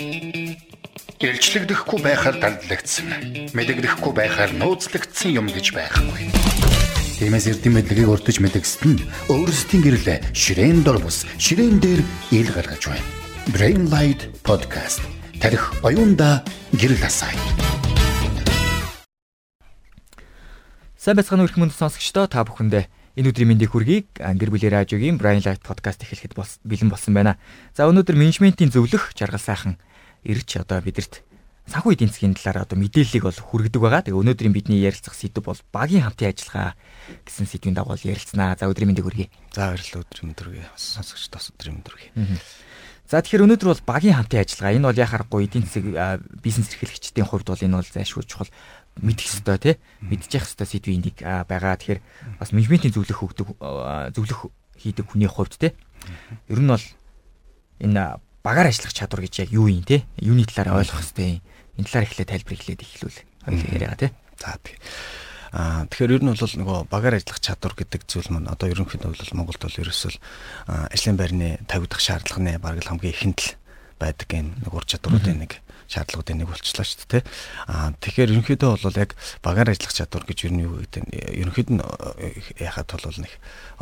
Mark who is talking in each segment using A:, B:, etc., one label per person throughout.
A: Илчлэгдэхгүй байхаар дандлагдсан. Мэдэгдэхгүй байхаар нууцлагдсан юм гэж байхгүй. Тиймээс эрдэм мэдлэгийг урдж мэдгэсэд нь өөрсдийн гэрлээ ширээн дор бус ширээн дээр ил гаргаж байна. Brain Light Podcast. Тарих оюунда гэрэл асаа.
B: Сайн байцгаана уу хүмүүс сонсогчдоо та бүхэндээ энэ өдрийн мэндийг хүргэе. Гэр бүлийн радиогийн Brain Light Podcast эхлэхэд бэлэн болсон байна. За өнөөдөр менежментийн зөвлөх жаргал сайхан ирж одоо бидэрт санхүү эдийн засгийн талаар одоо мэдээллийг бол хүргэдэг байгаа. Тэгээ өнөөдрийн бидний ярилцах сэдв бол багийн хамтын ажиллагаа гэсэн сэдвийн дагуу ярилцсанаа. За өдрийн мэндийг хүргэе.
C: За баярлалаа өдрийн мэнд хүргэе. Сонсогч тас өдрийн мэнд хүргэе.
B: За тэгэхээр өнөөдөр бол багийн хамтын ажиллагаа. Энэ бол яхаарахгүй эдийн засаг бизнес эрхлэгчдийн хувьд бол энэ бол зайлшгүй чухал мэдэх ёстой тий мэдчих ёстой сэдвийн нэг байгаа. Тэгэхээр бас менежментийн зөвлөх хөгдөг зөвлөх хийдэг хүний хувьд тий ер нь бол энэ багаар ажиллах чадвар гэж яг юу юм те? Юуны талаар ойлгох хэрэгтэй юм. Энэ талаар эхлээд тайлбар эхлээд эхлүүл. Хоёул яриага те.
C: За тий. Аа тэгэхээр ер нь бол нөгөө багаар ажиллах чадвар гэдэг зүйл маань одоо ерөнхийдөө бол Монголд бол ерөөсөө ажлын байрны тавигдах шаардлаганы бараг хамгийн ихэнд л байдаг энэ нэг ур чадваруудын нэг шаардлагуудын нэг болчихлоо шүү дээ. Аа тэгэхээр ерөнхийдөө бол яг багаар ажиллах чадвар гэж ер нь юу гэдэг нь ерөнхийд нь яхад бол нэг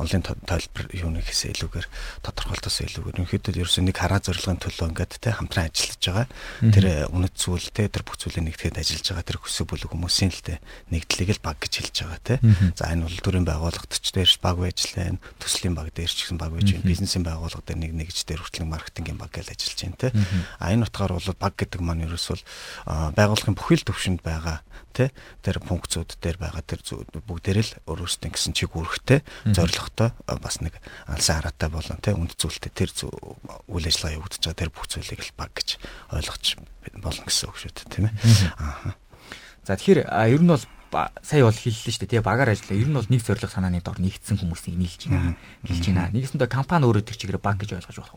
C: онлайн тойлбор юуны хэсээ илүүгээр тодорхойлтоос илүүгээр ерөнхийдөө ерөөсөө нэг хараа зорилгын төлөө ингээд те хамтран ажиллаж байгаа. Тэр үнэт зүйл те тэр бүх зүйлийг нэгтгэхэд ажиллаж байгаа тэр хүсэг бүлэг хүмүүсийн л те нэгдлийг л баг гэж хэлж байгаа те. За энэ бол төрийн байгууллагт ч дээрш баг байж лээ. Төслийн баг дээр ч гэсэн баг байж байна. Бизнесийн байгууллага дээр нэг нэгж дээр хүртэл маркетингийн баг гэж ажиллаж байна те. А энэ утгаар бол баг гэдэг маань ерөөсөө байгууллагын бүхэл төвшөнд байгаа те тэр функцүүд дээр байгаа тэр бүгдээр л өөрөөсөө гэсэн чиг үүрэгтэй зорилготой бас нэг алсан хараатай болон те үнд зүйлтэй тэр үйл ажиллагаа явагдаж байгаа тэр бүх зүйлийг л баг гэж ойлгож болно гэсэн үг шүү дээ тийм ээ. Аа
B: за тэгэхээр ер нь бол сая бол хэллээ шүү дээ тий багаар ажиллаа. Ер нь бол нэг зорилго санааны дор нэгдсэн хүмүүсийг нийлж байна хэлж байна нэгсэндээ компани өөрөө тэр чигээр баг гэж ойлгож болох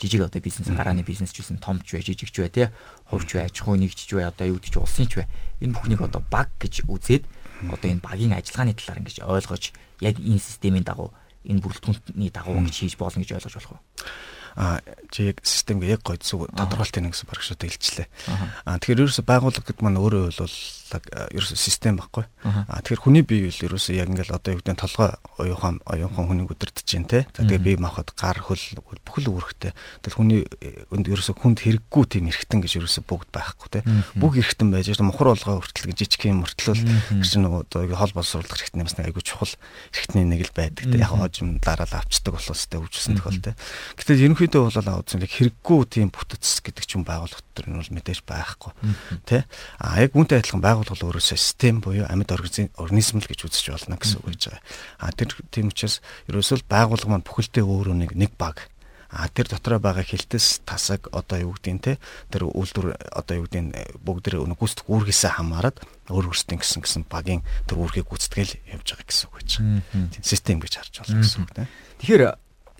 B: жижиг одоо бизнес гарааны бизнес ч гэсэн том ч бай жижиг ч бай тий хувьч бай аж ахуй нэгж ч бай одоо юу гэж улсын ч бай. Энэ бүхнийг одоо баг гэж үзээд одоо энэ багийн ажиллагааны талаар ингэж ойлгож яг энэ системийн дагуу энэ бүрэлдэхүүнний дагуу ингэж хийж болно гэж ойлгож болох уу
C: чи яг системгээ яг гойд зүг тодорхойлт нэг гэсэн багшууд илжлээ. А тэгэхээр ерөөсө байгууллага гэдэг маань өөрөө бол ерөөсө систем байхгүй. А тэгэхээр хүний бие бол ерөөсө яг ингээл одоо юу гэдэг нь толгой оюухан оюухан хүнийг өдөрдөж чинь те. За тэгээ бие махбод гар хөл бүхэл үүрэгтэй. Тэгэл хүний өнд ерөөсө хүнд хэрэггүй тийм эргэтэн гэж ерөөсө бүгд байхгүй те. Бүх эргэтэн байж байгаа мухар болгоо хүртэл гэж жижиг юм мөртлөл гэж нэг одоо хол боловсруулах эргэтэн юмс нэг айгу чухал эргэтний нэг л байдаг те. Яг хожим дараал авчдаг болохоос тэ хөгжсөн тохиол те. Гэтэл ерөнхий ерөнхийдөө бол аудиторыг хэрэггүй тийм бүтэц гэдэг ч юм байгууллага дотор нь бол мэдээж байхгүй тий а яг үүнтэй адилхан байгууллага өөрөөсөө систем буюу амьд организм л гэж үзэж болно гэсэн үг гэж байгаа. А тэр тийм учраас ерөөсөө байгууллага маань бүхэлдээ өөрөө нэг нэг баг. А тэр дотроо байгаа хилтэс тасаг одоо юу гэдгийг те тэр үйлдвэр одоо юу гэдгийг бүгд тэр гүйцэтгэх үүргээсээ хамаарат өөр өөрсдийн гэсэн гэсэн багийн тэр үүргийг гүйцэтгэл явж байгаа гэсэн үг гэж. Систем гэж харж байна гэсэн үг те.
B: Тэгэхээр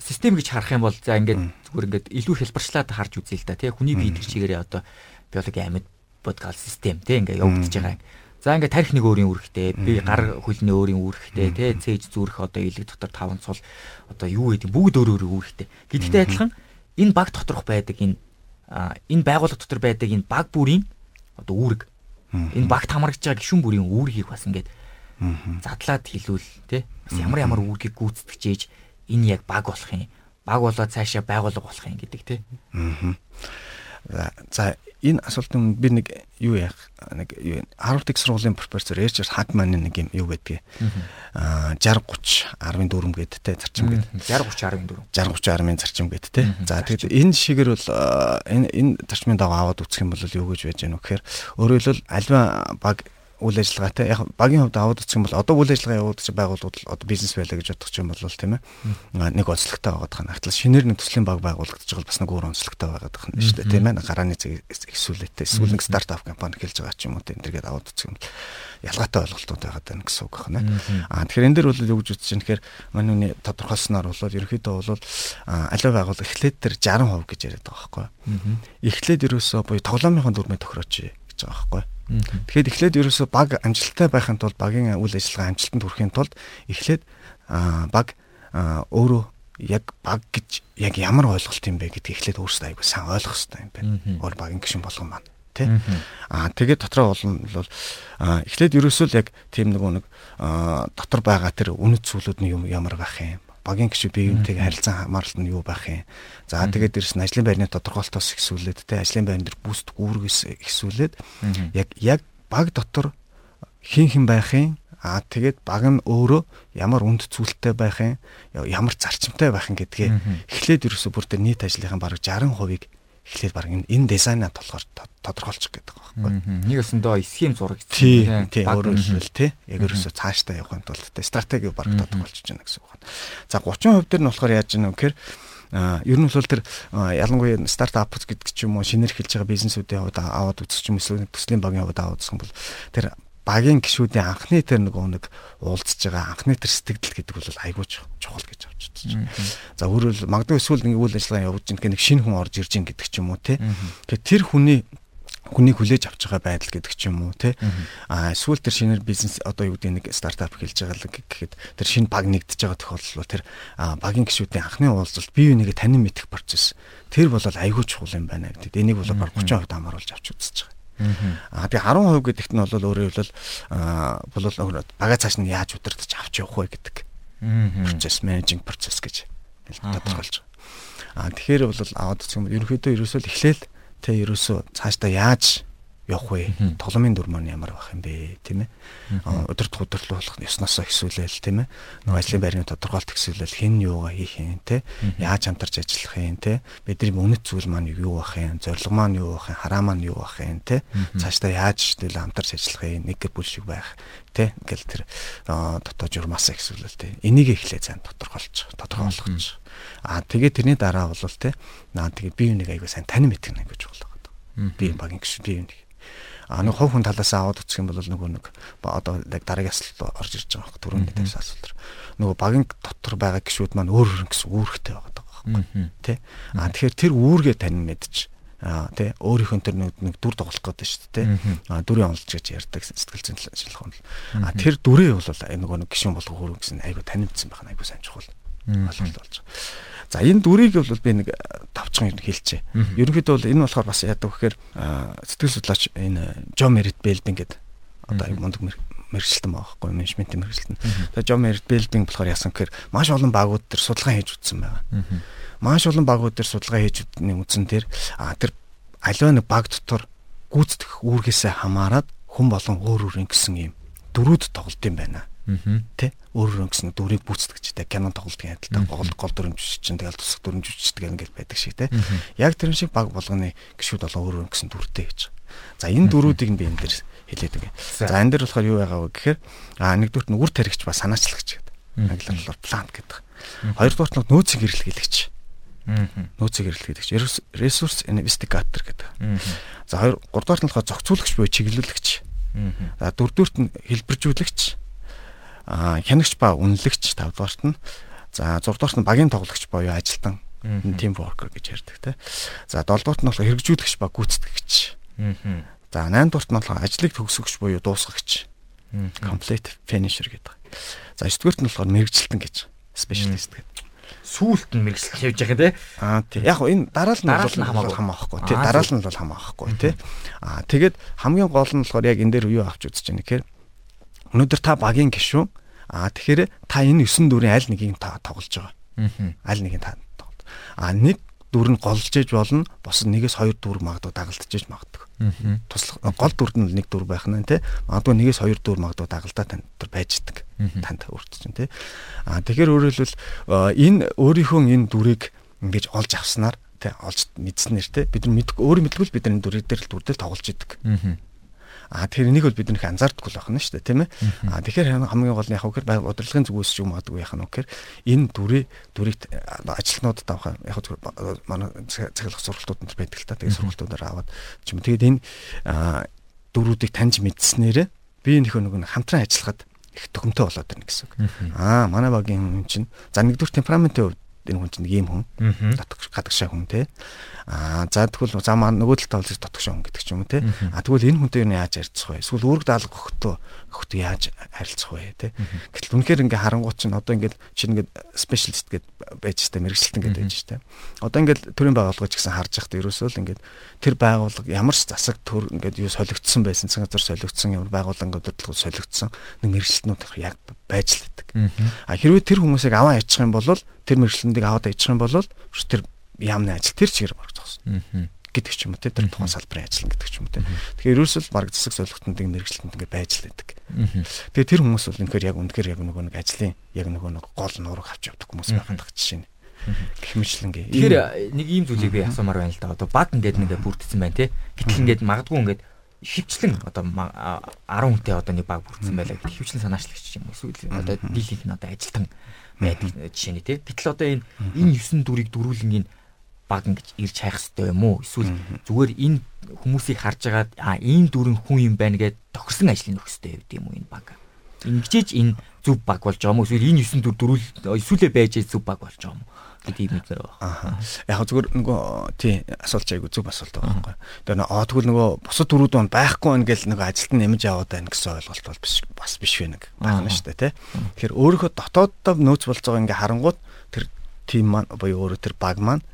B: систем гэж харах юм бол за ингээд зүгээр ингээд илүү хэлбэрчлээд харж үзье л да тий хүний бие тэр чигээрээ одоо биологийн амьд бодгал систем тий ингээд явагдаж байгаа. За ингээд тарих нэг өөрийн үүрэгтэй, би гар хөлний өөрийн үүрэгтэй, тий цээж зүрх одоо илэг дотор таван цул одоо юу гэдэг бүгд өөр өөр үүрэгтэй. Гэдэгтэй адилхан энэ баг доторх байдаг энэ энэ байгууллага дотор байдаг энэ баг бүрийн одоо үүрэг. Энэ багт хамрагдж байгаа гишүүн бүрийн үүргийг бас ингээд задлаад хэлвэл тий бас ямар ямар үүргийг гүйцэтгэж энэ яг баг болох юм. Баг болоод цаашаа байгуулга болох юм гэдэг тий.
C: Аа. За энэ асуултын би нэг юу яах нэг юу Harvard их сургуулийн профессор Richard Hackman-ы нэг юм юу гэдгийг. Аа 60 30 14 гэдэг те зарчим гэдэг
B: 60 30 14
C: 60 30 10-ын зарчим гэдэг те. За тэгээд энэ шигээр бол энэ энэ зарчмын дагуу аваад үсэх юм бол юу гэж байж гэнэ вэ гэхээр өөрөөр хэлбэл альва баг үйл ажиллагаатай яг багийн хувьд аваад үзэх юм бол одоо үйл ажиллагаа явуулж байгууллагууд одоо бизнес байлаа гэж бодох юм бол тийм ээ нэг онцлогтой байгаад байгаа. Хатал шинээр нэг төслийн баг байгуулагдаж байгаа бас нэг өөр онцлогтой байгаад байгаа юм шүү дээ тийм ээ. Гарааны зэг эсвэлтэй эсвэл нэг стартап компани хэлж байгаа ч юм уу тийм тэргээд аваад үзэх юм бол ялгаатай ойлголтууд байгаад байна гэсэн үг байна. Аа тэгэхээр энэ дэр бол юу гэж үзэж байна гэхээр манайны тодорхойлсноор бол ерөөхдөө бол аливаа байгууллага эхлээд тэр 60% гэж яриад байгаа байхгүй. Эхлээд ерөөсөө буюу тоглоомынхон дүрмээ тохирооч гэж байгаа байхгүй Тэгэхээр эхлээд ерөөсөө баг амжилттай байхын тулд багийн үйл ажиллагаа амжилтанд хүрэхин тулд эхлээд баг өөрөө яг баг гэж яг ямар ойлголт юм бэ гэдгийг эхлээд өөрсдөө аягүй сайн ойлгох хэрэгтэй юм байна. Өөр багийн гишүүн болгон маань тий. Аа тэгээд дотроо болно бол эхлээд ерөөсөө л яг тийм нөгөө нэг дотор байгаа тэр үнэт зүйлүүд нь юм ямар байх юм багийн гişүү бие биентэйг харилцан хамааралт нь юу байх юм. За тэгээд дээрэс нь ажлын байрны тодорхойлолтоос ихсүүлээд те ажлын байрны дээр бүст гүүргээс ихсүүлээд яг яг баг дотор хин хин байх юм? Аа тэгээд баг нь өөрөө ямар үнд цүүлтэй байх юм, ямар зарчимтай байх юм гэдгээ эхлээд ерөөсө бүр тэр нийт ажлынхаа бараг 60%-ийг эхлээд баг энэ дизайнаа толгоор тодорхойлчих гэдэг байгаа
B: байхгүй. Нэг өсөндөө схем зураг
C: тий, тий. өөрөөр хэлбэл тий. Яг ерөөсө цаашдаа явахын тулд стратеги баг тодорхойлчихж байна гэсэн үг байна. За 30% дээр нь болохоор яаж вэ гэхээр ер нь бол тэр ялангуяа стартап гэдэг ч юм уу шинээр эхэлж байгаа бизнесүүдийн хувьд аваад үзэх юм эсвэл төслийн багийн хувьд аваад үзэх юм бол тэр багийн гişүүдийн анхны тэр нөгөө нэг уулзж байгаа анхны тэр сэтгэл гэдэг бол айгүй чухал гэж авч үзэж. За өөрөөр магадгүй эсвэл нэг үйл ажиллагаа явуулж байгаа нэг шинэ хүн орж ирж ин гэдэг ч юм уу те. Тэгэхээр тэр хүний хүнийг хүлээж авч байгаа байдал гэдэг ч юм уу те а эсвэл тэр шинээр бизнес одоо юу гэдэг нэг стартап эхэлж байгаа л гэхэд тэр шинэ баг нэгдэж байгаа тохиолдол тэр багийн гишүүдийн анхны уулзалт бие бинийгээ танин мэдэх процесс тэр бол айгүй чухал юм байна гэдэг. Энийг бол 30% хамааруулж авч үзэж байгаа. Аа тэгээ 10% гэдэгт нь бол өөрөөр хэлбэл бол бага цааш нь яаж удирдах авч явах вэ гэдэг. Процесс менежинг процесс гэж тодорхойлж байгаа. Аа тэгэхээр бол аваад үзэх юм ерөөхдөө ерөөсөө эхлээл тэ ерөөсөө цаашдаа яаж явах вэ? Тогломын дүр маань ямар байх юм бэ? Тийм ээ. Өдөрт удирдлуулах ёсноосоо хэсүүлээл тийм ээ. Нөгөө ажлын байрны тодорхойлт хэсүүлээл хэн юугаа хийх юм те? Яаж хамтарч ажиллах юм те? Бидний үнэт зүйл маань юу байх юм? Зорилго маань юу байх юм? Хараа маань юу байх юм те? Цаашдаа яаж тэгэл хамтарч ажиллах юм? Нэг гэр бүл шиг байх те? Ингээл тэр дотоод журмаас хэсүүлээл те. Энийг эхлээ сайн тодорхойлж, тодорхойлгоч. Аа тэгээ тэрний дараа бол те. Наа тэгээ би юуныг аягүй сайн танин мэдэх нэг гэж болоо. Би багийн гişү би юуныг А нэг хов хүн талаас аваад үзэх юм бол нөгөө нэг одоо яг дараагийн асуулт орж ирж байгаа хэрэг түрүүний тавьсан асуулт. Нөгөө багийн дотор байгаа гişүүд маань өөр өөр гэсэн үүрэгтэй байгаа байхгүй тий. А тэгэхээр тэр үүргээ тань мэдчих а тий өөрийнхөө тэр нэг дүр тоглох гэдэг шүү дээ а дүрийн онолж гэж ярьдаг сэтгэл зүйн шинжилх онол а тэр дүрээ бол нөгөө нэг гişүн болгох хөрөнгө гэсэн айгу танимдсан байх айгу сайн чухал ойлголт болж байгаа. За энэ дүрийг бол би нэг тавчхан юм хэлчихэ. Ерөнхийдөө бол энэ болохоор бас яадаг вэхээр сэтгэл судлаач энэ Джон Мерит Белдин гэдэг одоо мундаг мэрэгчлэн байгаа байхгүй менежментийн мэрэгчлэн. Тэгээ Джон Мерит Белдин болохоор яасан гэхээр маш олон багууд төр судалгаа хийж үзсэн байгаа. Маш олон багууд төр судалгаа хийж үзсэн тэр а тэр аливаа нэг баг дотор гүйцэтгэх үүргээсээ хамаарат хүн болон өөр өөр ингэсэн юм дөрүүд тоглолт юм байна. Тэ өөр өнгөсөн дүрийг бүцдэгчтэй кинон тоглолтын адилтай гол гол дүрмжч чинь тэгэл тусах дүрмжчдэг ингээл байдаг шиг тэ. Яг тэр шиг баг болгоны гişүүд болоо өөр өнгөсөн дүртэй гэж. За энэ дүрүүдийг би энэ дэр хэлээд байгаа. За энэ дэр болохоор юу байгаа вэ гэхээр а нэгдүгürt нь үр таригч ба санаачлагч гэдэг. Англиар болохоор plant гэдэг. Хоёрдугаарт нь нөөцийн хэрэглэгч. Нөөцийн хэрэглэгч. Resource investigator гэдэг. За хоёр гуравдугаарт нь болохоор зохицуулагч буюу чиглүүлэгч. За дөрөвдүгürt нь хэлбэржүүлэгч хянагч ба үнэлэгч 5 дугаарт нь за 6 дугаарт нь багийн тоглогч боёо ажилтан team worker гэж ярьдаг те. За 7 дугаарт нь болохоор хэрэгжүүлэгч ба гүйцэтгэгч. За 8 дугаарт нь болохоор ажлыг төгсгөгч буюу дуусгагч. Complete finisher гэдэг. За 9 дугаарт нь болохоор мэрэгжилтэн гэж specialist гэдэг
B: сүүлт нь мэрэгчлэл хийж байгаа те.
C: Аа тий. Яг энэ дараал нь бол хамаахгүй тий. Дараал нь бол хамаахгүй тий. Аа тэгээд хамгийн гол нь болохоор яг энэ дээр юу авч үзэж байгаа нэхээр Өнөөдөр та багийн гишүүн. Аа тэгэхээр та энэ 9 дүрийн аль нэгийг та тоглож байгаа. Аль нэгийг та тоглож. Аа нэг дүр нь голж ээж болно. Бос нэгээс хоёр дүр магадгүй дагалдчихэж магадгүй. Туслах гол дүрд нь нэг дүр байх нь тий. Магадгүй нэгээс хоёр дүр магадгүй дагалдаа тань дотор байждаг. Танд өөрчлөж тий. Аа тэгэхээр өөрөөр хэлбэл энэ өөрийнхөө энэ дүрийг ингэж олж авснаар тий олж мэдснээр тий бид нар мэдгүй өөрөө мэдгүй л бид нар энэ дүрийг дээр л дүр дээр тоглож идэг. А тэгэхээр энийг бол бид нөх анзаардаггүй л байна шүү дээ тийм ээ. А тэгэхээр хамгийн гол нь яг хөхөр удирдлагын зүгээс ч юм аадгүй нь гэхээр энэ дүрээ дүрийг ажилтнуудад авах яг манай цаглах сургалтууд энэ байдаг л та. Тэгээ сургалтуудаар аваад ч юм. Тэгээд энэ дүрүүдийг таньж мэдснээрээ би нөхөө нэг хамтран ажиллахад их төгөмтэй болоод байна гэсэн үг. Аа манай багийн хүн чинь за нэгдүгээр темпераментийн хувьд энэ хүн чинь ийм хүн. Дотгош гадагшаа хүн те. Аа за тэгвэл за маа нөгөө талд бол дотгош хүн гэдэг ч юм уу те. А тэгвэл энэ хүнтэй юу яаж харилцах вэ? Эсвэл үүрэг даалга өгөхдөө өгөхдөө яаж харилцах вэ те. Гэтэл үнэхээр ингээ харангуут чинь одоо ингээ чинь ингээ спешиалист гэд байж та мэрэгчлэлтэн гэд байж та. Одоо ингээ төрийн байгууллага ч гэсэн харж байхдаа ерөөсөө л ингээ тэр байгууллага ямар ч засаг төр ингээ юу солигдсон байсан цаг газар солигдсон ямар байгууллага ингээ удирдлага солигдсон нэг мэрэгчлэнүүд яг байж л байдаг. А хэрвээ тэр хүмүүсийг аваа ячих юм бол тэр мэрэгчлэндийг аваад ячих юм бол тэр яамны ажил тэр чигээр бараг зогсно гэдэг ч юм уу тэр тухайн салбарын ажил гэдэг ч юм уу. Тэгэхээр ерөөсөл баг засаг солигтнуудын мэрэгчлэлтэнд ингээд байж л байдаг. Тэгээ тэр хүмүүс бол үнэхээр яг үнэхээр яг нөгөө нэг ажлын яг нөгөө нэг гол нураг авч явдаг хүмүүс байхад жишээ нь гихмичлэнгээ.
B: Тэгэхээр нэг ийм зүйлийг би асуумаар байна л да. Одоо баг ингээд нэгэ бүрдсэн байна те. Гэтэл ингээд магадгүй ингээд хөвчлэн одоо 10 хүнтэй одоо нэг баг бүрдсэн байлаа гэх хөвчлэн санаачлагч юм эсвэл одоо дийлийнх нь одоо ажилтан байдаг жишээ нь те. Гэтэл одоо энэ энэ 9 дүрийг дөрүүлэн энэ баг ингэж ирж хайх хэрэгтэй юм уу? Эсвэл зүгээр энэ хүмүүсийг харж агаад а ийм дүрэн хүн юм байна гэд тохирсон ажлын нөх хэрэгтэй байд юм уу энэ баг? Ингэжээж энэ зүв баг болж байгаа юм уу? Эсвэл энэ 9 дүр дөрүүл эсвэл байж зүв баг болж байгаа юм уу? Гэдэг юм дээр
C: байна. Яг зүгээр нөгөө тий асуулт айгу зүг асуулт байгаа байхгүй. Тэгээ нөгөө тэгвэл нөгөө бусад дөрүүд маань байхгүй байна гэл нөгөө ажилт нь нэмж яваад байна гэсэн ойлголт бол биш бас биш вэ нэг байна шүү дээ тий. Тэгэхээр өөрийнхөө дотооддоо нөөц болж байгаа ингээ харангууд тэр тим маань буюу өөрөө тэр баг маань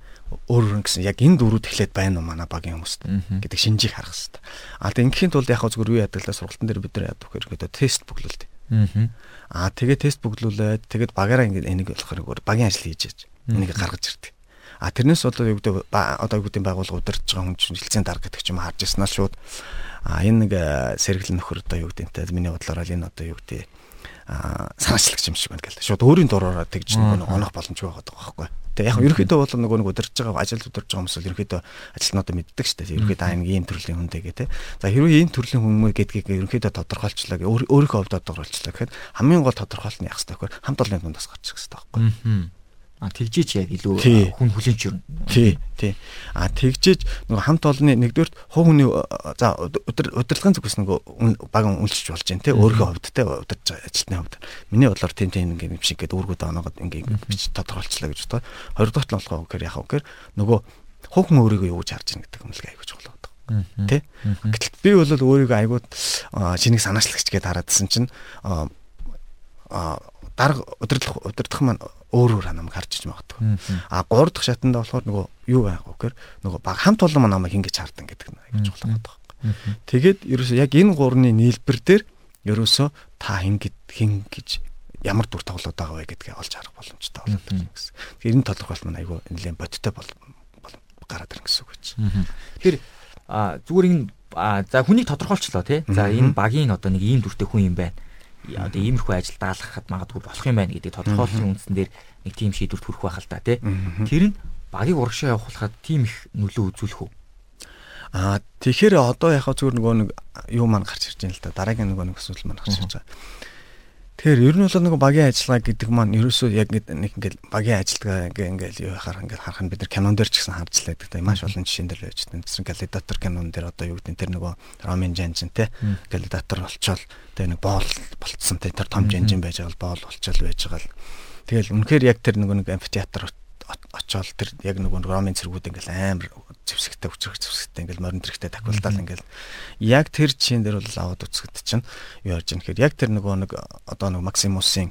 C: өөр өөр гэсэн яг энэ дөрүүд эхлээд байна уу манай багийн хүмүүст гэдэг шинжийг харах хэрэгтэй. А тэг ингээхийн тулд яг зүгээр юу л сургалтын дээр бид нар яадаг хэрэг тест бүглүүлдэг. Аа тэгээ тест бүглүүлээд тэгээд багаараа ингэ энийг болохоор багийн ажил хийж яж. Энийг гаргаж ирдэг. А тэрнээс одоо юу гэдэг одоо юу гэдэг байгууллага удирдах хүн чинь хилцээний дарга гэдэг ч юм харж яснаа шууд а энэ нэг э, сэргэлэн нөхөр одоо юу гэдэг миний бодлоор энэ одоо юу гэдэг санаачлагч юм шиг байна гэл. Шууд өөрийн дураараа тэгж нэг онох боломжгүй байгаа байхгүй. Тэгээ яг ерөнхийдөө бол нөгөө нэг удирж байгаа ажил удирж байгаа хүмүүс ерөнхийдөө ажилтнуудаа мэддэг шүү дээ. Ерөнхийдөө аа ийм төрлийн хүн дээ гэх тээ. За хэрвээ ийм төрлийн хүн гэдгийг ерөнхийдөө тодорхойлчлаа өөрийнхөө хувьд тодорхойлчлаа гэхэд хамгийн гол тодорхойлт нь яг байхгүй хамт олонны дундаас гарчих хэрэгтэй байхгүй.
B: А тэгжиж яг илүү хүн хүлэнч юу.
C: Тий, тий. А тэгжиж нөгөө хамт олонны нэгдүгээр хувь хүний за удирдлагын зүгээс нөгөө баг үнэлж болж байна тий. Өөрийнхөө хувьд тий удирж ажилтны хувьд. Миний бодлоор тийм тийм ингэ юм шиг гээд үүргүүд оноогод ингэ бич тодорхойлчлаа гэж бодоо. Хоёрдогт нь болохоо гэхээр яхав гэхээр нөгөө хувь хүн өөрийгөө юу гэж харж байна гэдэг юмлэг аягүй чухал байна. Тэ? Гэтэл би бол өөрийгөө айгууд шинийг санаачлагч гэдээ хараадсэн чинь а дарга удирдах удирдах маань өөр өөр намайг харж иж магадгүй. А 3 дахь шатанда болохоор нөгөө юу байх вэ гэхээр нөгөө баг хамт олон намайг ингэж хардан гэдэг нэг гэж чухал байна. Тэгээд ерөөсөө яг энэ гурны нийлбэр дээр ерөөсөө та хин хин гэж ямар дүр тоглоод байгаа вэ гэдгээ олж харах боломжтой болоод байна гэсэн. Тэгэхээр энэ тодорхойлт маань айгүй нэлээд бодиттой бол гараад ирнэ гэсэн үг гэж.
B: Тэгэхээр зүгээр энэ за хүнийг тодорхойлчлоо тий. За энэ багийн одоо нэг ийм дүртэй хүн юм байна одоо иймэрхүү ажил даалгахад магадгүй болох юм байна гэдэг тодорхойлолтын үндсэн дээр нэг тийм шийдвэрт хүрэх байх л та тий. Тэр нь багийг урагшаа явуулахад тийм их нөлөө үзүүлэх үү?
C: Аа тэгэхээр одоо яхаа зүгээр нөгөө нэг юу маань гарч ирж байна л да. Дараагийн нөгөө нэг асуудал маань гарч ирж байгаа. Тэгэхээр ер нь бол нэг багийн ажиллагаа гэдэг маань ерөөсөө яг нэг ингээл багийн ажилтгаа ингээл юу харах ингээл харах нь бид нар кинон дээр ч гэсэн харж л байдаг. Тэгээ маш олон жишээн дээр байж тань. Тэсрэн галидатор кинон дээр одоо юу гэдэг тэр нөгөө Ромин Жанжин те галидатор болчоол тэгээ нэг боол болцсон те тэр том жанжин байж байгаа боол болчоол байж байгаа л. Тэгэл үнэхээр яг тэр нөгөө нэг амфитеатр очоод тэр яг нөгөө ромын цэргүүд ингээл амар зэвсэгтэй хүчрэх зэвсэгтэй ингээл морин тэрэгтэй таквалдаал ингээл. Яг тэр чин дээр бол аваад үцгэд чинь юу ярьж байгаа нөхөр яг тэр нөгөө нэг одоо нэг Максимусын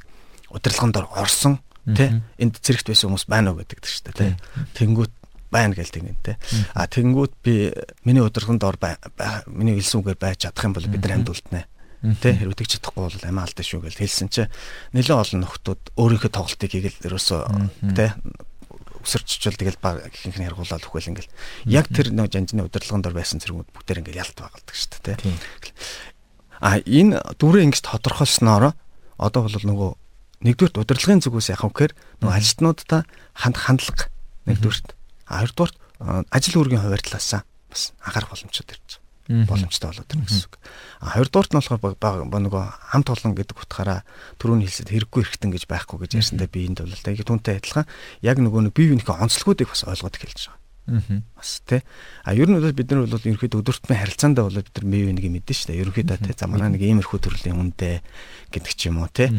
C: удирдлагын дор орсон тий энд зэрэгт байсан хүмүүс байна уу гэдэг чинь тий тэнгүүт байна гэл тэгэн тий а тэнгүүт би миний удирдлагын дор миний хэлсэн үгээр байж чадах юм бол бид нар амьд үлднэ Тэ? Хэрвээ тэгж чадахгүй бол амиа алдаа шүү гэж хэлсэн чинь нэлээд олон нөхдүүд өөрийнхөө тоглолтыг хийгээл ерөөсөө тэ өсөрччүүл тэгэл баг ихэнх нь яргуулаад өгвөл ингээл. Яг тэр нэг жанжны удирдлагын дор байсан зэрэгүүд бүгдээр ингээл ялт байгалдаг шүү дээ тэ. А энэ дүрээ ингэж тодорхойлсноор одоо бол нөгөө нэгдүгürt удирдлагын зүгээс яхав гэхээр нөгөө ажилтнуудаа ханд хандлага нэгдүгürt. А хоёрдугаарт ажил үүргийн хуваар талаасаа бас анхаарах боломжтой ирж боломжтой болоод ирнэ гэсэн үг. А хоёрдугаарт нь болохоор нөгөө хамт олон гэдэг утгаараа түрүүний хэлсэд хэрэггүй эргэтэн гэж байхгүй гэж ярьсандаа би энд бол яг түнтэй адилхан яг нөгөө нэг бие биенийхээ онцлогуудыг бас ойлгоод эхэлж байгаа. Аа. Бас тий. А ер нь бол бид нар бол ерөнхийдөө өдөртмөн харилцаандаа бол бид нар бие биенийг мэдэн шүү дээ. Ерөнхийдөө тий. За манай нэг иймэрхүү төрлийн хүнтэй гэдэг ч юм уу тий.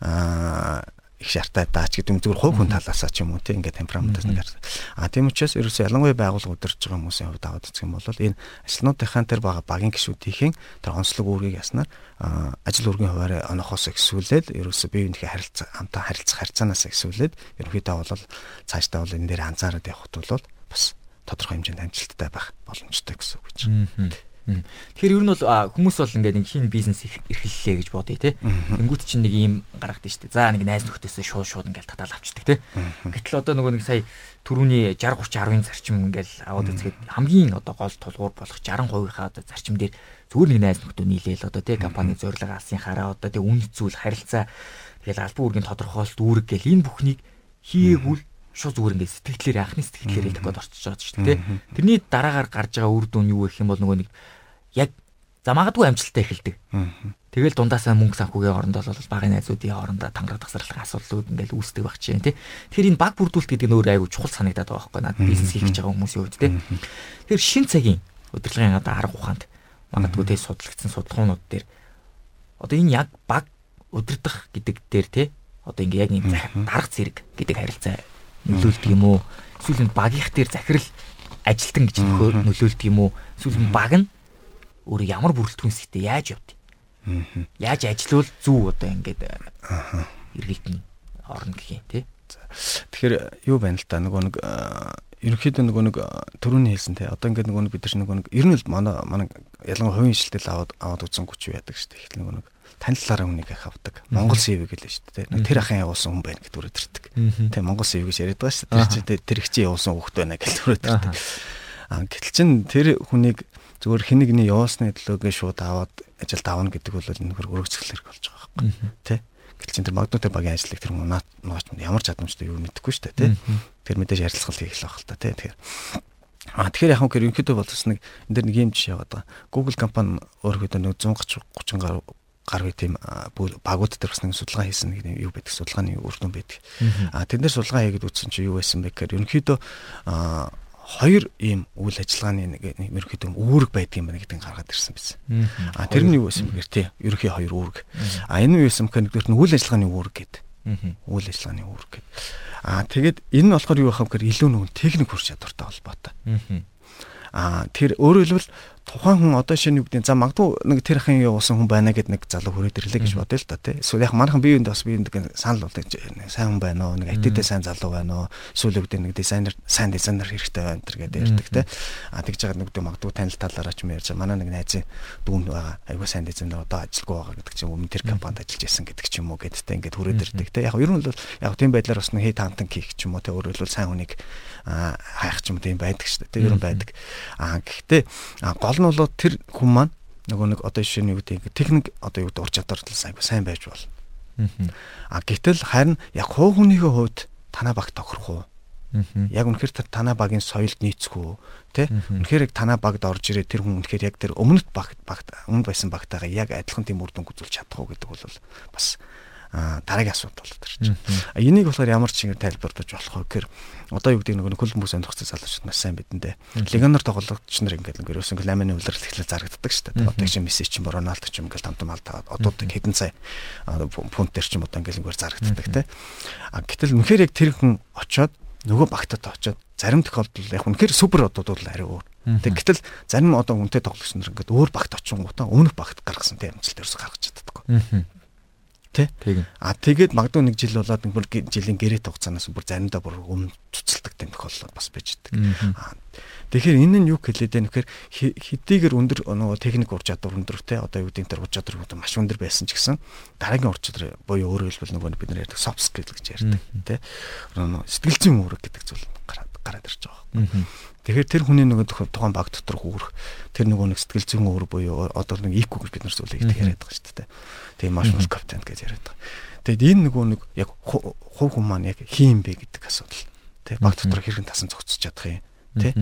C: Аа их шаартай даач гэдэг юм зүгээр хувь хүн талаасаа ч юм уу тийм ингээд темпераментаас нэг харсан. А тийм учраас ерөөсөө ялангуяа байгууллага удирж байгаа хүмүүсийн хувьд аваад үзэх юм бол энэ ажилтнуудынхаа тэр байгаа багийн гишүүдийн тэр онцлог үүргийг яснаар ажил үргийн хуваарь онохоос ихсүүлээд ерөөсөө бие биенийхээ харилцаа хамтаа харилцах харьцаанаас ихсүүлээд ерөнхийдөө бол цаашдаа бол энэ дээр анзаараад явхад бол бас тодорхой хэмжээнд амжилттай байх боломжтой гэсэн үг гэж.
B: Тэгэхээр ер нь бол хүмүүс бол ингээд нэг хин бизнес эрхэллээ гэж бодъё те. Тэнгүүт чинь нэг ийм гаргадаг шүү дээ. За нэг найз нөхдөсөө шууд шууд ингээд татаал авчдаг те. Гэтэл одоо нөгөө нэг сая түрүүний 60 30 10-ын зарчим ингээл аваад үзгээд хамгийн одоо гол тулгуур болох 60%-ийнхаа одоо зарчим дээр зүгээр нэг найз нөхдөд нийлээл одоо те. Компани зорилго алсын хараа одоо те. Үн зүйл харилцаа. Тэгэл албан үүргийн тодорхойлолт үүрэг гэл энэ бүхнийг хийгээгүүл шууд зүгээр ингээд сэтгэлээр анхны сэтгэлээр хэлэх гээд орчиж байгаа шүү дээ. Тэрний дараагаар гарч байгаа үр дүн юу гэх юм бол нөгөө нэг яг за магадгүй амжилттай эхэлдэг. Тэгэл дундаасаа мөнгө санхүүгийн орондоо бол багын найзуудын орондоо тангараг тасралтын асуудлууд ингээл үүсдэг баг чинь тий. Тэгэхээр энэ баг бүрдүүлэлт гэдэг нь өөр айгүй чухал санагдаад байгаа байхгүй надад бизнес хийж байгаа хүмүүсийн хувьд тий. Тэгэхээр шин цагийн удирдлагын одоо арга ухаанд магадгүй тий судлагдсан судалгаанууд дээр одоо энэ яг баг удирдах гэдэг дээр тий. Одоо ингээ яг энэ дарга зэрэг гэдэг харилцаа нөлөөлдөг юм уу? Эсвэл энэ багийнх дээр захирал ажилтан гэж нөлөөлдөг юм уу? Эсвэл баг нь өөрөө ямар бүрэлдэхүүн хэсэгтээ яаж явд? Яаж ажиллавал зүв одоо ингээд эргэлт нь орно гэх юм тий.
C: Тэгэхээр юу байна л да нөгөө нэг ерөнхийдөө нөгөө нэг төрөний хэлсэн те одоо ингээд нөгөө бид нар нөгөө нэг ер нь л манай манай ялангуяа хувийн шилтэл аваад аваад үзсэн хүч яадаг шүү дээ. Их нөгөө нэг танилцлаараа хүнийг их авдаг. Монгол CV гэлээ шүү дээ. Нэг тэр ахын явуулсан хүн байна гэдэг үрэтэрдэг. Тэ Монгол CV гэж яриад байгаа шүү дээ. Тэр чинь тэр их чинь явуулсан хүүхд байна гэж үрэтэрдэг. Аа гэтэл чин тэр хүнийг зүгээр хэнийг нэг явуулсны төлөөгээ шууд аваад ажилд авна гэдэг бол энэ хөр өргөцгөл хэрэг болж байгаа байхгүй. Тэ гэтэл чин тэр магнуутай багийн ажлыг тэр нууч ямар чадамжтай юу мэдэхгүй шүү дээ. Тэ тэр мэдээж ярилцлага хийх л байх л та. Тэ тэгэхээр А тэгэхээр яг хөө ерөнхийдөө бол бас нэг энэ дэр нэг юм жишээ яваад байгаа. Google компани өөрөөдөө нэг 130 30 гаруй гар үе тийм багууд дээр бас нэг судалгаа хийсэн нэг юу байдаг судалгааны үр дүн байдаг. А тэднэр судалгаа хийгээд үзсэн чинь юу байсан бэ гэхээр ерөнхийдөө хоёр ийм үйл ажиллагааны нэг ерөнхийдөө үүрэг байдаг юм байна гэдгийг гаргаад ирсэн байсан. А тэр нь юу байсан бэ гэхээр тий ерөнхий хоёр үүрэг. А энэ нь юу байсан гэхээр нэгдүгээр нь үйл ажиллагааны үүрэг гэдэг. Үйл ажиллагааны үүрэг гэдэг. А тэгээд энэ нь болохоор юу байх вэ гэхээр илүү нэгэн техник хүч чадвартай холбоотой. А тэр өөрөөр хэлбэл тухайн хүн одоо шинэ гэдэг за магадгүй нэг тэр ахын явуулсан хүн байна гэд нэг залуу хүрээд ирлээ гэж бодъё л та тий. Эсвэл яг манайхан биеинд бас биеинд санал болдог сайн хүн байна уу нэг айтидээ сайн залуу байна уу эсвэл үгдээ нэг дизайнер сайн дизайнер хэрэгтэй байна тэр гэдэг ярьдаг тий. А тэгж байгаа нэг үгдээ магадгүй танил талаараа ч юм ярьж манай нэг найзын дүүн байгаа айгуу сайн дизайнер одоо ажилгүй байгаа гэдэг чинь өмнө тэр компанид ажиллаж байсан гэдэг ч юм уу гэдтэй ингээд хүрээд ирдэг тий. Яг ер нь бол яг тийм байдлаар бас нэг хей таантан хийх ч юм уу тий өөрөөр хэлбэл сайн хүнийг хайх ч юм уу тийм байдаг шүү дээ. Тэр ер нь байдаг. А гэхдээ гол нь бол тэр хүн маань нөгөө нэг одоо жишээ нь юу гэдэг техник одоо юу гэдэг ур чадвар сайн сайн байж болно. А гэтэл харин яг хуу хүнийхээ хувьд танаа баг тохирох уу? Яг үнэхээр танаа багийн соёлд нийцэх үү? Тэ? Үнэхээр яг танаа багд орж ирээ тэр хүн үнэхээр яг тэр өмнөд баг багт өмнө байсан багтайгаа яг адилхан тийм үр дүн үзүүлж чадах уу гэдэг бол бас дараагийн асуудал болоод ирж байна. Энийг болохоор ямар ч чигээр тайлбарлаж болох вэ гэхээр одоо юу гэдэг нэг хүмүүс сонирхсан залуучууд маш сайн бидэндээ. Легионер тоглогч нар ингээд ингээд ерөөсөн ламины үлрэл ихлэ зарагддаг шүү дээ. Одоо чинь Месси ч юм Роналдо ч юм ингээд тамтам алдаа одоо хэдэн сая фунт төр ч юм одоо ингээд ингээд зарагддаг те. А гэтэл үнэхээр яг тэр хүн очоод нөгөө багтад очоод зарим тохиолдолд яг үнэхээр супер одууд бол арай өөр. Тэг гэтэл зарим одоо үнэтэй тоглогч нар ингээд өөр багт очингуудаа өмнөх багт гаргасан тийм амжилт ерөөсө гаргаж чаддаггүй. Тэ? А тэгээд магадгүй нэг жил болоод нэг бүр жилийн гэрээт хугацаанаас бүр заримдаа бүр өмнө цуцалдаг тохиолдол бас байж байгаа. Тэгэхээр энэ нь юу хэлээд байна? Гэхээр хэдийгээр өндөр нөгөө техник ур чадвар өндөр те одоо юу гэдэг тэр ур чадвар маш өндөр байсан ч гэсэн дараагийн ур чадвар буюу өөрөөр хэлбэл нөгөө бид нар ярьдаг soft skill гэж ярьдаг те. Сэтгэл зүйн үүрэг гэдэг зүйл гараад гараад ирж байгаа. Тэгэхээр тэр хүний нөгөө тухайн баг дотор хүүрэх тэр нөгөө нэг сэтгэл зүйн үүрэг буюу одоо нэг IQ гэж бид нар зүйлийг яриад байгаа шүү дээ. Тэгээ маш маш компетент гэж яриад байгаа. Тэгэд энэ нөгөө нэг яг хувь хүн маань яг хийм бэ гэдэг асуудал. Тэ баг дотор хэрхэн тасан зохицож чадах юм. Тэ.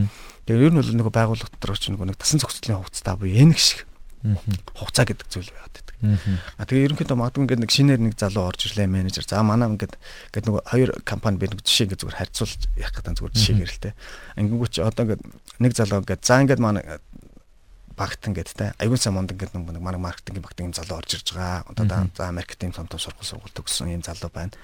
C: Тэгээ ер нь бол нөгөө байгууллага дотор ч нөгөө нэг тасан зохицлын хугацаа буюу энэ шиг хугацаа гэдэг зүйл байгаад байдаг. А тэгээ ерөнхийдөө магадгүй ингээд нэг шинээр нэг залуу орж ирлээ менежер. За манай ингээд ингээд нөгөө хоёр компани би нэг жишээ ингээд зүгээр харьцуулж явах гэдэг зүгээр жишээ гэрэлтэй. Чи одоо ингээд нэг залуу ингээд за ингээд манай багт ингээд те аюул сан монд ингээд нэг манай маркетингийн багт юм залуу орж ирж байгаа. Одоо за юм том том сургууль сургууль төгссөн юм залуу байна.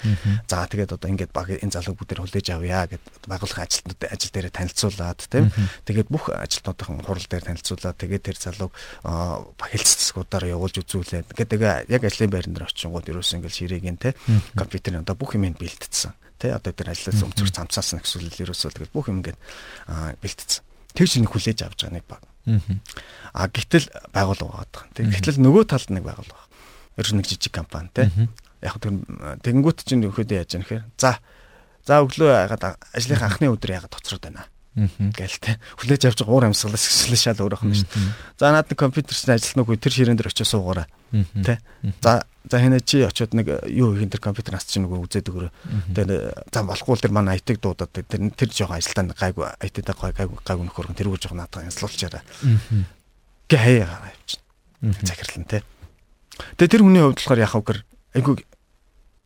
C: За тэгээд одоо ингээд баг энэ залууг бүгдээр хүлээж авъя гэд байгууллагын ажилтнууд ажил дээр танилцуулаад тийм. Тэгээд бүх ажилтнуудын хурал дээр танилцуулаад тэгээд тэр залууг хэлц засгуудаар явуулж үзүүлээд гэдэг яг ажлын байран дээр очингууд ерөөс ингээд ширээгийн те компьютерын одоо бүх юм бэлтдсэн. Тэ одоо тэр ажлаас өмцөх цамцаасан гэсэн үг ерөөсөө тэгээд бүх юм ингээд бэлтдсэн. Тэр чинь хүлээж авч байгаа нэг баг. А гэтэл байгуулга байгаа. Тэг гэтэл нөгөө талд нэг байгуулга. Ер нь нэг жижиг компани те. Яг тэр тэгэнгүүт чинь нөхөд яаж яах вэ? За за өглөө ягаад ажлынхаа анхны өдөр ягаад тоцроод байна гээл те хүлээж авч уур амьсгалаас эсвэл шал өөрөөх нь шүү дээ. За наад нэг компьютер чинь ажиллах нүггүй тэр ширээн дээр очиж суугаараа те. За за хинэ чи очиод нэг юу хийх тэр компьютер нас чинь нүгөө үзээд өгөрөө. Тэгээ за болохгүй тэр манай IT-г дуудаад тэр тэр жоохон ажилтаа гайгүй IT-тэй гайгүй гайгүй нөхөр тэргүй жоохон наадаа янзлуулчаараа. Гэ хаяа явчихна. Захирлан те. Тэгээ тэр хүний хувьд болохоор яхав гэр айгүй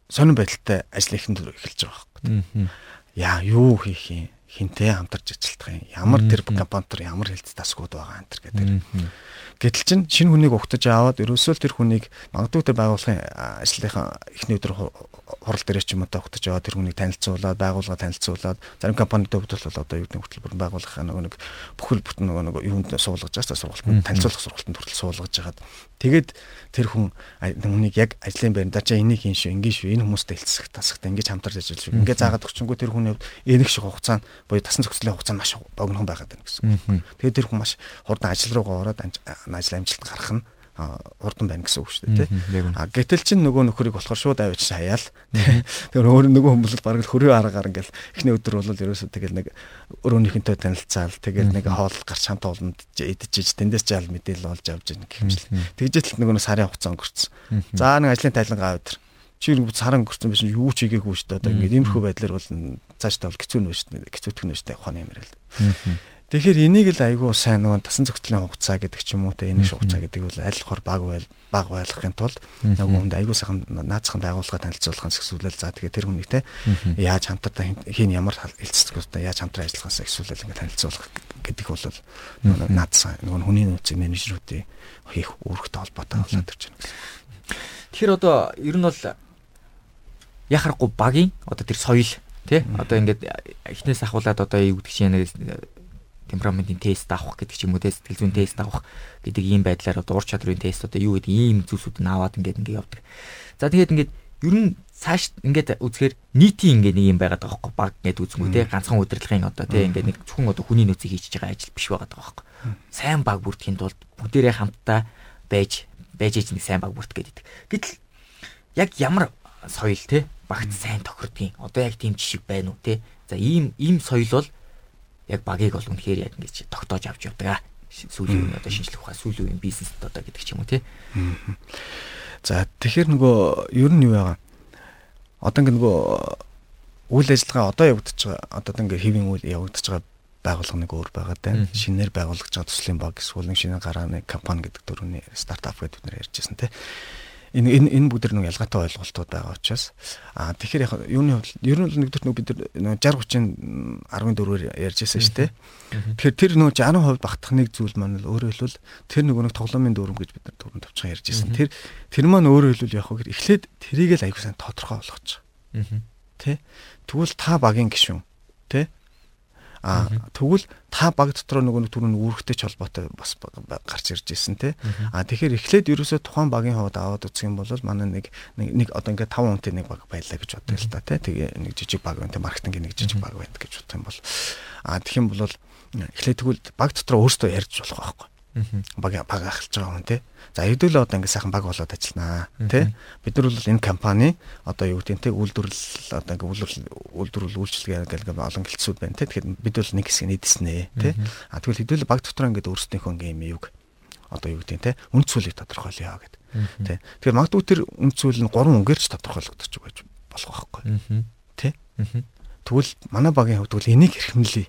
C: сонирн байдалтай ажил ихэнд эхэлж байгаа байхгүй. Яа юу хийх юм хинтээ хамтарч ажиллах юм. Ямар тэр компьютер ямар хэлц тасгууд байгаа энэ төр гэдэг. Гэтэл чин шинэ хүнийг угтаж аваад ерөөсөө тэр хүнийг магадгүй тэр байгууллагын ажлынхаа эхний өдөр хурал дээр ч юм уу угтаж аваад тэр хүнийг танилцуулаад байгууллага танилцуулаад зарим компанид хувьд бол одоо юу гэдэг хөтөлбөр байгуулах нөгөө нэг бүхэл бүтэн нөгөө нэг юунд суулгаж байгаа сургалтанд танилцуулах сургалтанд хүртэл суулгаж хагаад тэгээд тэр хүн хүнийг яг ажлын байранда чаа энийг хийн шүү ингийн шүү энэ хүмүүстэй хэлцэх тасахтай ингэж хамтарч ажиллаж шүү. Ингээ заагаад өгчөнгөө тэр хүний хувьд энийг шиг хугацаанд буюу тасн зохицлын хугацаа маш богинохон байгаад байна гэсэн. Тэгээд тэр хүн маш хурдан ажил руугаа ороод ажил амжилт гарах нь хурдан байна гэсэн үг шүү дээ тий. А гэтэл чин нөгөө нөхөрийг болохоор шууд авч хаяал. Тэгэхээр өөр нөгөө хүмүүс л хөрөө аргаар ингээл эхний өдөр бол ерөөсөө тэгэл нэг өрөөнийхөнтэй танилцаал тэгэл нэг хоол гарч хамт олонд идчихэж тэндээс жаал мэдээлэл олж авч ийн гэмжил. Тэгжэл нөгөө сарын хугацаа өнгөрцөн. За нэг ажлын тайлангаа өдөр чи саран өнгөрсөн биш юу ч хийгээгүй шүү дээ. Одоо ингээд иймэрхүү байдлаар бол цааш тавал хэцүү нэ шүү дээ. Хэцүүтгэх нэ шүү дээ. Ухааны юм ярил. Тэгэхээр энийг л айгүй сайн нөгөө тасан зохицлын хугацаа гэдэг ч юм уу те энэ хугацаа гэдэг бол аль хор баг байл баг байлгахын тулд нөгөө хүнд айгүй сайхан наацхан байгууллага танилцуулахын зөвсүүлэл за тэгээ тэр хүнийг те яаж хамтартай хийн ямар хэлцэлцгүүтэй яаж хамтран ажиллахаас зөвсүүлэл ингээд танилцуулах гэдэг бол нөгөө наацсан нөгөө хүний нөөцийн менежерүүдийн хийх үүрэгтэй холбоотой болоод ирж байна.
B: Тэгэхээр одоо ер нь бол яхахгүй багийн одоо тэр соёл тий одоо ингээд эхнээс ахуулаад одоо юу гэдэг чинь темпераментийн тест авах гэдэг ч юм уу те сэтгэл зүйн тест авах гэдэг ийм байдлаар одоо ур чадрын тест одоо юу гэдэг ийм зүйлсүүд нь аваад ингээд ингээд явдаг. За тэгээд ингээд ер нь цааш ингээд үзэхээр нийтийн ингээд нэг юм байгаад байгаа хөөхгүй баг ингээд үзмүү те ганцхан удирдлагын одоо те ингээд нэг зөвхөн одоо хүний нөөцийг хийж байгаа ажил биш байгаа хөөхгүй. Сайн баг бүрдэхийн тулд бүгдээрээ хамтдаа байж байж иж нэг сайн баг бүрдэх гэдэг. Гэтэл яг ямар соёл те багт сайн тохирдгийн одоо яг тийм жишг байна уу те. За ийм ийм соёл бол яг багийг бол үнэхээр яг ингэж тогтоож авч явдаг. Сүүлийн үеийн одоо шинжлэх ухаан сүүлийн үеийн бизнест одоо гэдэг ч юм уу тий.
C: За тэгэхээр нөгөө ер нь юу байгаа? Одоо ингэ нөгөө үйл ажиллагаа одоо явагдаж байгаа одоо ингэ хэвийн үйл явагдаж байгаа байгууллага нэг өөр байгаа даа. Шинээр байгуулагдж байгаа төслийн баг эсвэл шинэ гарааны компани гэдэг дөрөвний стартап гэдэг бид нэр ярьжсэн тий энэ энэ энэ бүгд нэг ялгаатай ойлголтууд байгаа учраас аа тэгэхээр яг юуны хувьд ер нь нэгдүгээр нэг бид нар 60 30 14-өөр ярьж байсан шүү дээ. Тэгэхээр тэр нөгөө 60% багтах нэг зүйл маань л өөрөөр хэлбэл тэр нөгөө нэг тоглоомын дүрм гэж бид нар дүрм тавьчихсан ярьж байсан. Тэр тэр маань өөрөөр хэлбэл яг хөө эхлээд тэрийг л аягүй сайн тодорхой болгочих. Тэ? Тэгвэл та багийн гишүүн. Тэ? А тэгвэл та баг дотор нөгөө нэг түрүүн үүрэгтэй холбоотой бас гарч ирж ирсэн те. А тэгэхээр эхлээд ерөөсөө тухайн багийн хувьд аваад үзэх юм бол манай нэг нэг одоо ингээд 5 хүнтэй нэг баг байлаа гэж бодъё л та те. Тэгээ нэг жижиг баг байна те маркетингийн нэг жижиг баг байна гэж бодох юм бол. А тэгэх юм бол эхлээд тэгвэл баг дотор өөрсдөө ярьж болох байхгүй баг баг ахалж байгаа хүн тий. За хэдүүлээ одоо ингэ сайхан баг болоод ажилланаа тий. Бид нар бол энэ компани одоо юу гэдэг нь тий үйлдвэрлэл одоо ингэ үйлдвэрлэл үйлчилгээ гэдэг олон гэлтсүүд байна тий. Тэгэхээр бид бол нэг хэсэг нийдэснэ тий. А тэгвэл хэдүүлээ баг дотор ингэ өөрсдийнхөө ингэ юм юг одоо юу гэдэг нь тий. Үнд цөлийг тодорхойлъё гэдэг. Тий. Тэгэхээр магадгүй тэр үнд цөл нь гурван үгээрч тодорхойлогдож байж болох байхгүй. Тий. Тэгвэл манай багийн хувьд бол энийг хэрхэмлэе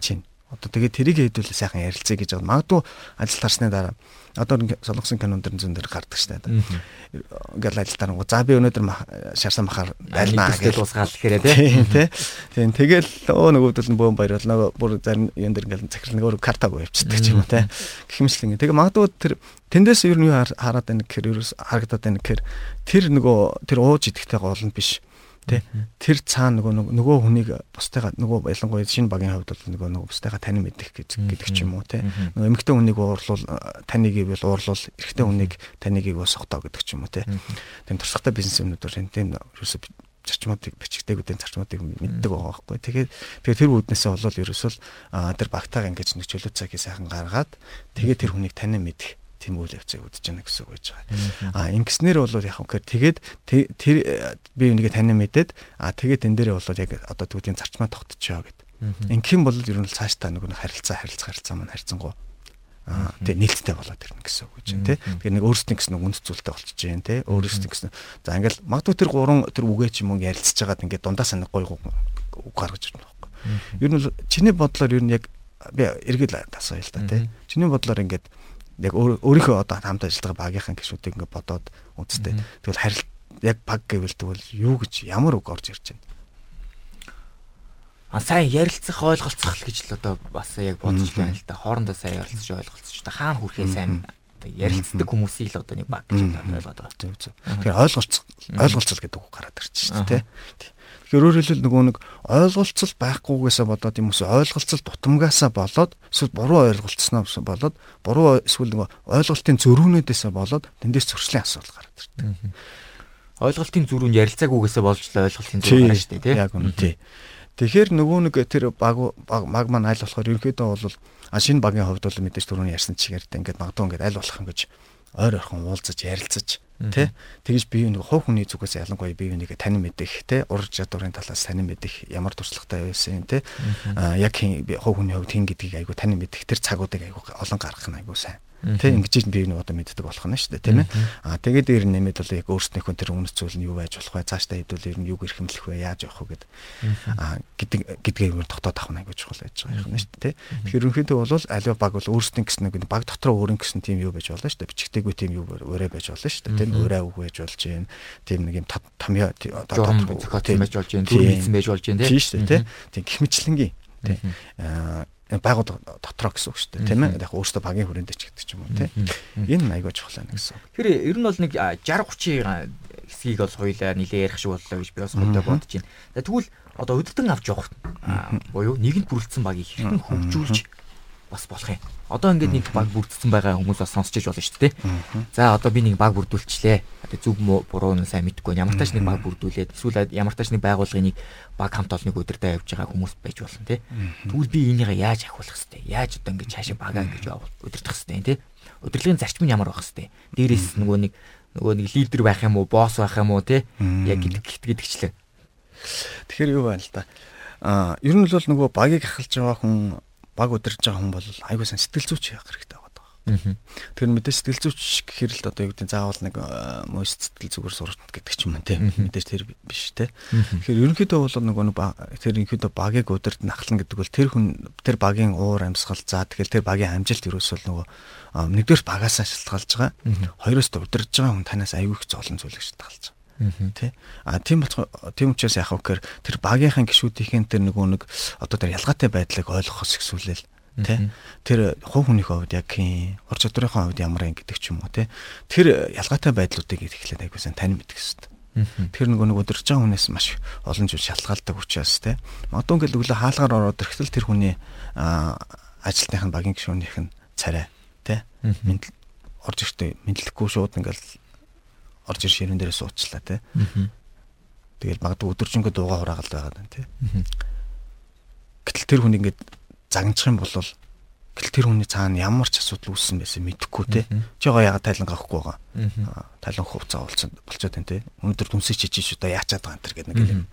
C: чинь Одоо тэгээ тэрийг хэдүүлээ сайхан ярилцъя гэж байгаа. Магадгүй ажил тарсны дараа одоо солонгосын кинонд дэр зүүн дээр гардаг штэ. Ингээл ажил тарангуу за би өнөөдөр шарсан махаар
B: байлнаа гэж дуусгаал гэхээр тий.
C: Тийм тэгэл өө нөгөөдөл нь бөөм баяр бол нөгөө бүр зарим юм дэр ингээл захирал нөгөө картаг явчихдаг ч юм уу тий. Гэх мэтлэн. Тэгээ магадгүй тэр тэндээс ер нь юу хараад байна гэхээр ерөөс харагдаад байна гэхээр тэр нөгөө тэр ууж идэхтэй гол нь биш Тэ тэр цаана нөгөө нөгөө хүнийг бусдайгаа нөгөө ялангуяа шинэ багийн хувьд бол нөгөө нөгөө бусдайгаа танин мэдэх гэдэг ч юм уу те нөгөө эмэгтэй хүнийг уурлуул таныг ивэл уурлуул эрэгтэй хүнийг таныг ивэ согтоо гэдэг ч юм уу те тийм туршлагатай бизнес юмнууд тийм ерөөсө зарчмуудыг бичигдээгүүдийн зарчмуудыг мэддэг байгаа байхгүй. Тэгээд тэгээд тэр үүднээсээ болол ерөөсөө тэр багтаага ингэж нэг чөлөө цагийг сайхан гаргаад тэгээд тэр хүнийг танин мэдэх тийм үйл явцыг үдэж байна гэсэн үг гэж байгаа. А ингэснээр бол яг үнэхээр тэгээд тэр би үнийгээ танин мэдээд а тэгээд энэ дээрээ бол яг одоо түүний зарчмаа тогтчихоо гэд. Ингэх юм бол ер нь цааш та нэг харилцаа харилцаа харилцаа маань харьцангуй Аа тэгээ нээлттэй болоод ирнэ гэсэн үг чинь тий. Тэгэхээр нэг өөрсдийн гэсэн үнд зүйлтэй болчихж जैन тий. Өөрсдийн гэсэн. За ингээл магадгүй тэр гурван тэр үгээ ч юм уу ярилцж байгаад ингээд дундаа санаг гой үг гаргаж ирнэ байхгүй. Ер нь чиний бодлоор ер нь яг би эргэл асууя л та тий. Чиний бодлоор ингээд яг өөрийнхөө одоо хамт ажилладаг багийнхаа гишүүдийг ингээд бодоод үзтээ. Тэгвэл харил яг баг гэвэл тэгвэл юу гэж ямар үг орж ирж байна?
B: А сайн ярилцах ойлголцох л гэж л одоо бас яг бодож байна л да. Хоорондоо сайн ярилцаж ойлголцож та хаана хүрэхээ сайн ярилцдаг хүмүүсийг л одоо нэг баг гэж ойлгоод байгаа.
C: Тэгэхээр ойлголцох ойлголцол гэдэг үг гараад байна шүү дээ. Тэгэхээр өөрөөр хэлбэл нөгөө нэг ойлголцол байхгүйгээсээ болоод юм уу ойлголцол тутамгаасаа болоод эсвэл буруу ойлголцсноо болоод буруу эсвэл нөгөө ойлголтын зөрүүнүүдээсээ болоод тэндээс зөрчлийн асуудал гараад ирдэг.
B: Ойлголтын зөрүүн ярилцаагүйгээсээ болж л ойлголтын зөрүү гарна шүү дээ тий.
C: Яг үнэ тий. Тэгэхээр нөгөө нэг тэр баг баг маань аль болохоор ерөнхийдөө бол шинэ багийн хувьд бол мэдээж түрүүний ярьсан чигээр ингээд магадгүй ингээд аль болох ингэж ойр ойрхон уулзаж ярилцаж Тэ? Тэгэж бие нэг хов хүний зүгээс ялангуяа бие биенийг танин мэдэх тэ? Ур чадварын талаас танин мэдэх ямар туршлагатай байсан тэ? Яг хов хүний хувьд хин гэдгийг айгу танин мэдэх тэр цагуудыг айгу олон гаргах нь айгу сайн Тэ ингэж би нэг одоо мэддэг болох нь шүү дээ тийм ээ. Аа тэгээд дээр нэмээд бол яг өөрснийхөө тэр үнэт зүйл нь юу байж болох вэ? Цаашдаа хэдүүл ер нь юу гэрхэмлэх вэ? Яаж явах вэ гэдэг. Аа гэдэг гэдгээ ер нь тогтоод авах нь гэж чухал байж байгаа юм шүү дээ. Тэгэхээр ерөнхийдөө бол аливаа баг бол өөрсдийн гэсэн нэг баг дотроо өөрийн гэсэн тийм юу байж болно шүү дээ. Бичгтэйгүй тийм юу өрөө байж болно шүү дээ. Тийм өрөө үг байж болж гин. Тийм нэг юм томьёо
B: одоо зохиоцсон байж болж гин. Дүр мэдсэн байж болж гин
C: тийм шүү дээ. Тийм гих мэтлэнгийн тийм аа байгууллага дотроо гэсэн үг шүү дээ тийм ээ. Яг өөрөөсөө багийн хүрээнд ч гэдэг ч юм уу тийм. Энэ айгаа чухал байна гэсэн.
B: Тэр ер нь бол нэг 60 30 хэсгийг бол соёлоо нилээ ярих шиг боллоо гэж би бас бодож бодож байна. Тэгвэл одоо өдөртөн авч явах буюу нэгэнд бүрэлдсэн багийг хэрхэн хөгжүүлж бас болох юм. Одоо ингээд нэг баг бүрдсэн байгаа хүмүүс бас сонсч иж болно шүү дээ. За одоо би нэг баг бүрдүүлчихлээ. Одоо зүг буруу нь сайн мэдэхгүй ямар тач нэг баг бүрдүүлээд эсвэл ямар тач нэг байгууллагын нэг баг хамт олныг өдөртөө явж байгаа хүмүүс байж болно тий. Тэгвэл би энийгээ яаж ахиулах хэвтэй? Яаж одоо ингээд цаашаа багаа ингэж өдөртөх хэвтэй тий. Өдөрлөгийн зарчим нь ямар байх хэвтэй? Дээрээс нөгөө нэг нөгөө нэг лидер байх юм уу, босс байх юм уу тий. Яг гэдэг гэдэгчлээ.
C: Тэгэхээр юу байна л да. Аа, ер нь л бол нөгөө багийг ахалж байгаа хүн баг удирж байгаа хүн бол айгуу сан сэтгэл зүйч явах хэрэгтэй байгаа. Тэр мэдээ сэтгэл зүйч гэхэр л одоо юу гэдэг заавал нэг мост сэтгэл зүгээр сурч гэдэг ч юм уу тийм мэдээж тэр биш те. Тэгэхээр ерөнхийдөө бол нэг тэр ерөнхийдөө багийг удирд нахлан гэдэг бол тэр хүн тэр багийн уур амьсгал за тэгэл тэр багийн амжилт ерөөсөө нөгөө нэгдүгээр багаасаа шалтгаалж байгаа. Хоёроос удирж байгаа хүн танаас аюу их золон зүйлийг шалтгаалж байгаа тий а тийм болох тийм учраас яах вэ гэхээр тэр багийнхан гişүүдийн тэр нөгөө нэг одоо тэр ялгаатай байдлыг ойлгохос ихсүүлэл тий тэр хувь хүнийхээ хувьд яг хин ур чадварынхаа хувьд ямар юм гэдэг ч юм уу тий тэр ялгаатай байдлуудыг эхлээд айгуусан тань мэдэх хэрэгтэй Тэр нөгөө нэг өдөрж байгаа хүнээс маш олон зүйл шалтгаалдаг учраас те. Магадгүй ингээл өглөө хаалгаар ороод ирэхдээ тэр хүний ажилтных нь багийн гишүүнийх нь царай те. Мэдлэл орж ирэхдээ мэдлэхгүй шууд ингээл орж ир ширэн дээрээ суучлаа тий. Тэгэл магадгүй өдөржингөө дууга хураагаад байгаа юм тий. Гэтэл тэр хүн ингээд загнчих юм бол гэтэл тэр хүний цаана ямар ч асуудал үүссэн байсан мэдэхгүй тий. Чи яга яга тайлан гахгүй байгаа. Тайлан хувцас олцсон болчиход байна тий. Өнөөдөр дүнсээ чижиж одоо яачаад байгаа энэ гэдэг нэг юм.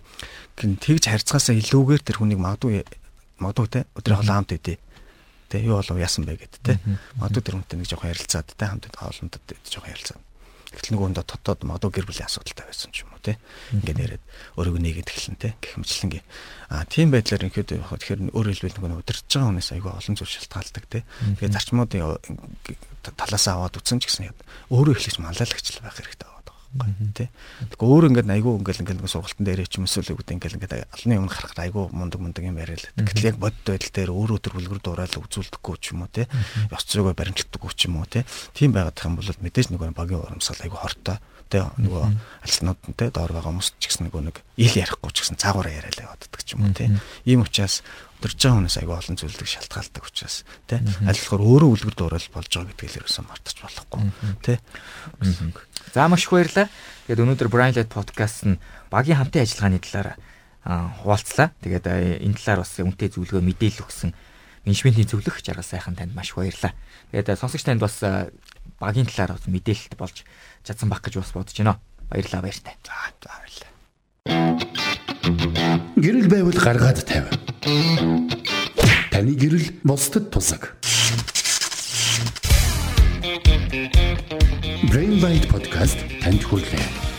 C: Гин тэгж харьцаасаа илүүгээр тэр хүнийг магадгүй магадгүй тий. Өдрийн хоолоо хамт өгдөө Тэ юу болов яасан бэ гэд тэ. Магадгүй тэр хүнтэй нэг жоохон ярилцаад тэ хамт хоолндод жоохон ярилцаад Гэтэл нөгөө өндө дотоод магадгүй гэр бүлийн асуудалтай байсан ч юм уу тий. Ингээд яриад өөрийгөө нэгэд эхэлнэ тий. Гэх мэтлэнгийн. А тийм байдлаар ингээд явах тэгэхээр өөрөөр хэлбэл нөгөө удирдах байгаа хүнээс айгүй олон зүйл шалтгаалдаг тий. Тэгээд зарчмуудын талаас аваад үтсэн ч гэсэн өөрөө эхлэж манлайлагч байх хэрэгтэй байна тий. Тэгэхээр өөр ингээд айгүй ингээд ингээд нэг сургалтын дээр ч юм эсвэл үгд ингээд ингээд алны өмнө харахад айгүй мундаг мундаг юм яриад. Гэтэл яг бодит байдал дээр өөрөө төр бүлгэр дуурайл үзүүлдэггүй ч юм уу тий. Ёс зүйгөө баримтлагдаггүй ч юм уу тий. Тийм байгаад тах юм бол мэдээж нөгөө багийн урамсгал айгүй хортой тэ нөгөө альснууд нь тэ доор байгаа хүмүүс ч гэсэн нөгөө нэг ил ярихгүй ч гэсэн цаагаараа яриалаа явааддаг ч юм уу тэ ийм учраас өдөрж байгаа хүнээс аягүй олон зүйлдэг шалтгаалдаг учраас аль болохоор өөрөө үлгэр дуурал болж байгаа гэдгийг ерөөсөн мартаж болохгүй тэ
B: За маш их баярлалаа. Тэгээд өнөөдөр Brian Light podcast нь багийн хамтын ажиллагааны талаар хуваалцлаа. Тэгээд энэ талаар бас үнтэй зөвлөгөө мэдээлэл өгсөн менежментийн зөвлөх жаргал сайхан танд маш их баярлалаа. Тэгээд сонсогч танд бас багийн талаар мэдээлэлт болж чадсан баг гэж бас бодож байна. Баярлалаа баяртай.
C: За за баярлалаа.
A: Гэрэл байвал гаргаад тавь. Таны гэрэл бусдад тусаг. Brain Bite podcast танд хүрэлээ.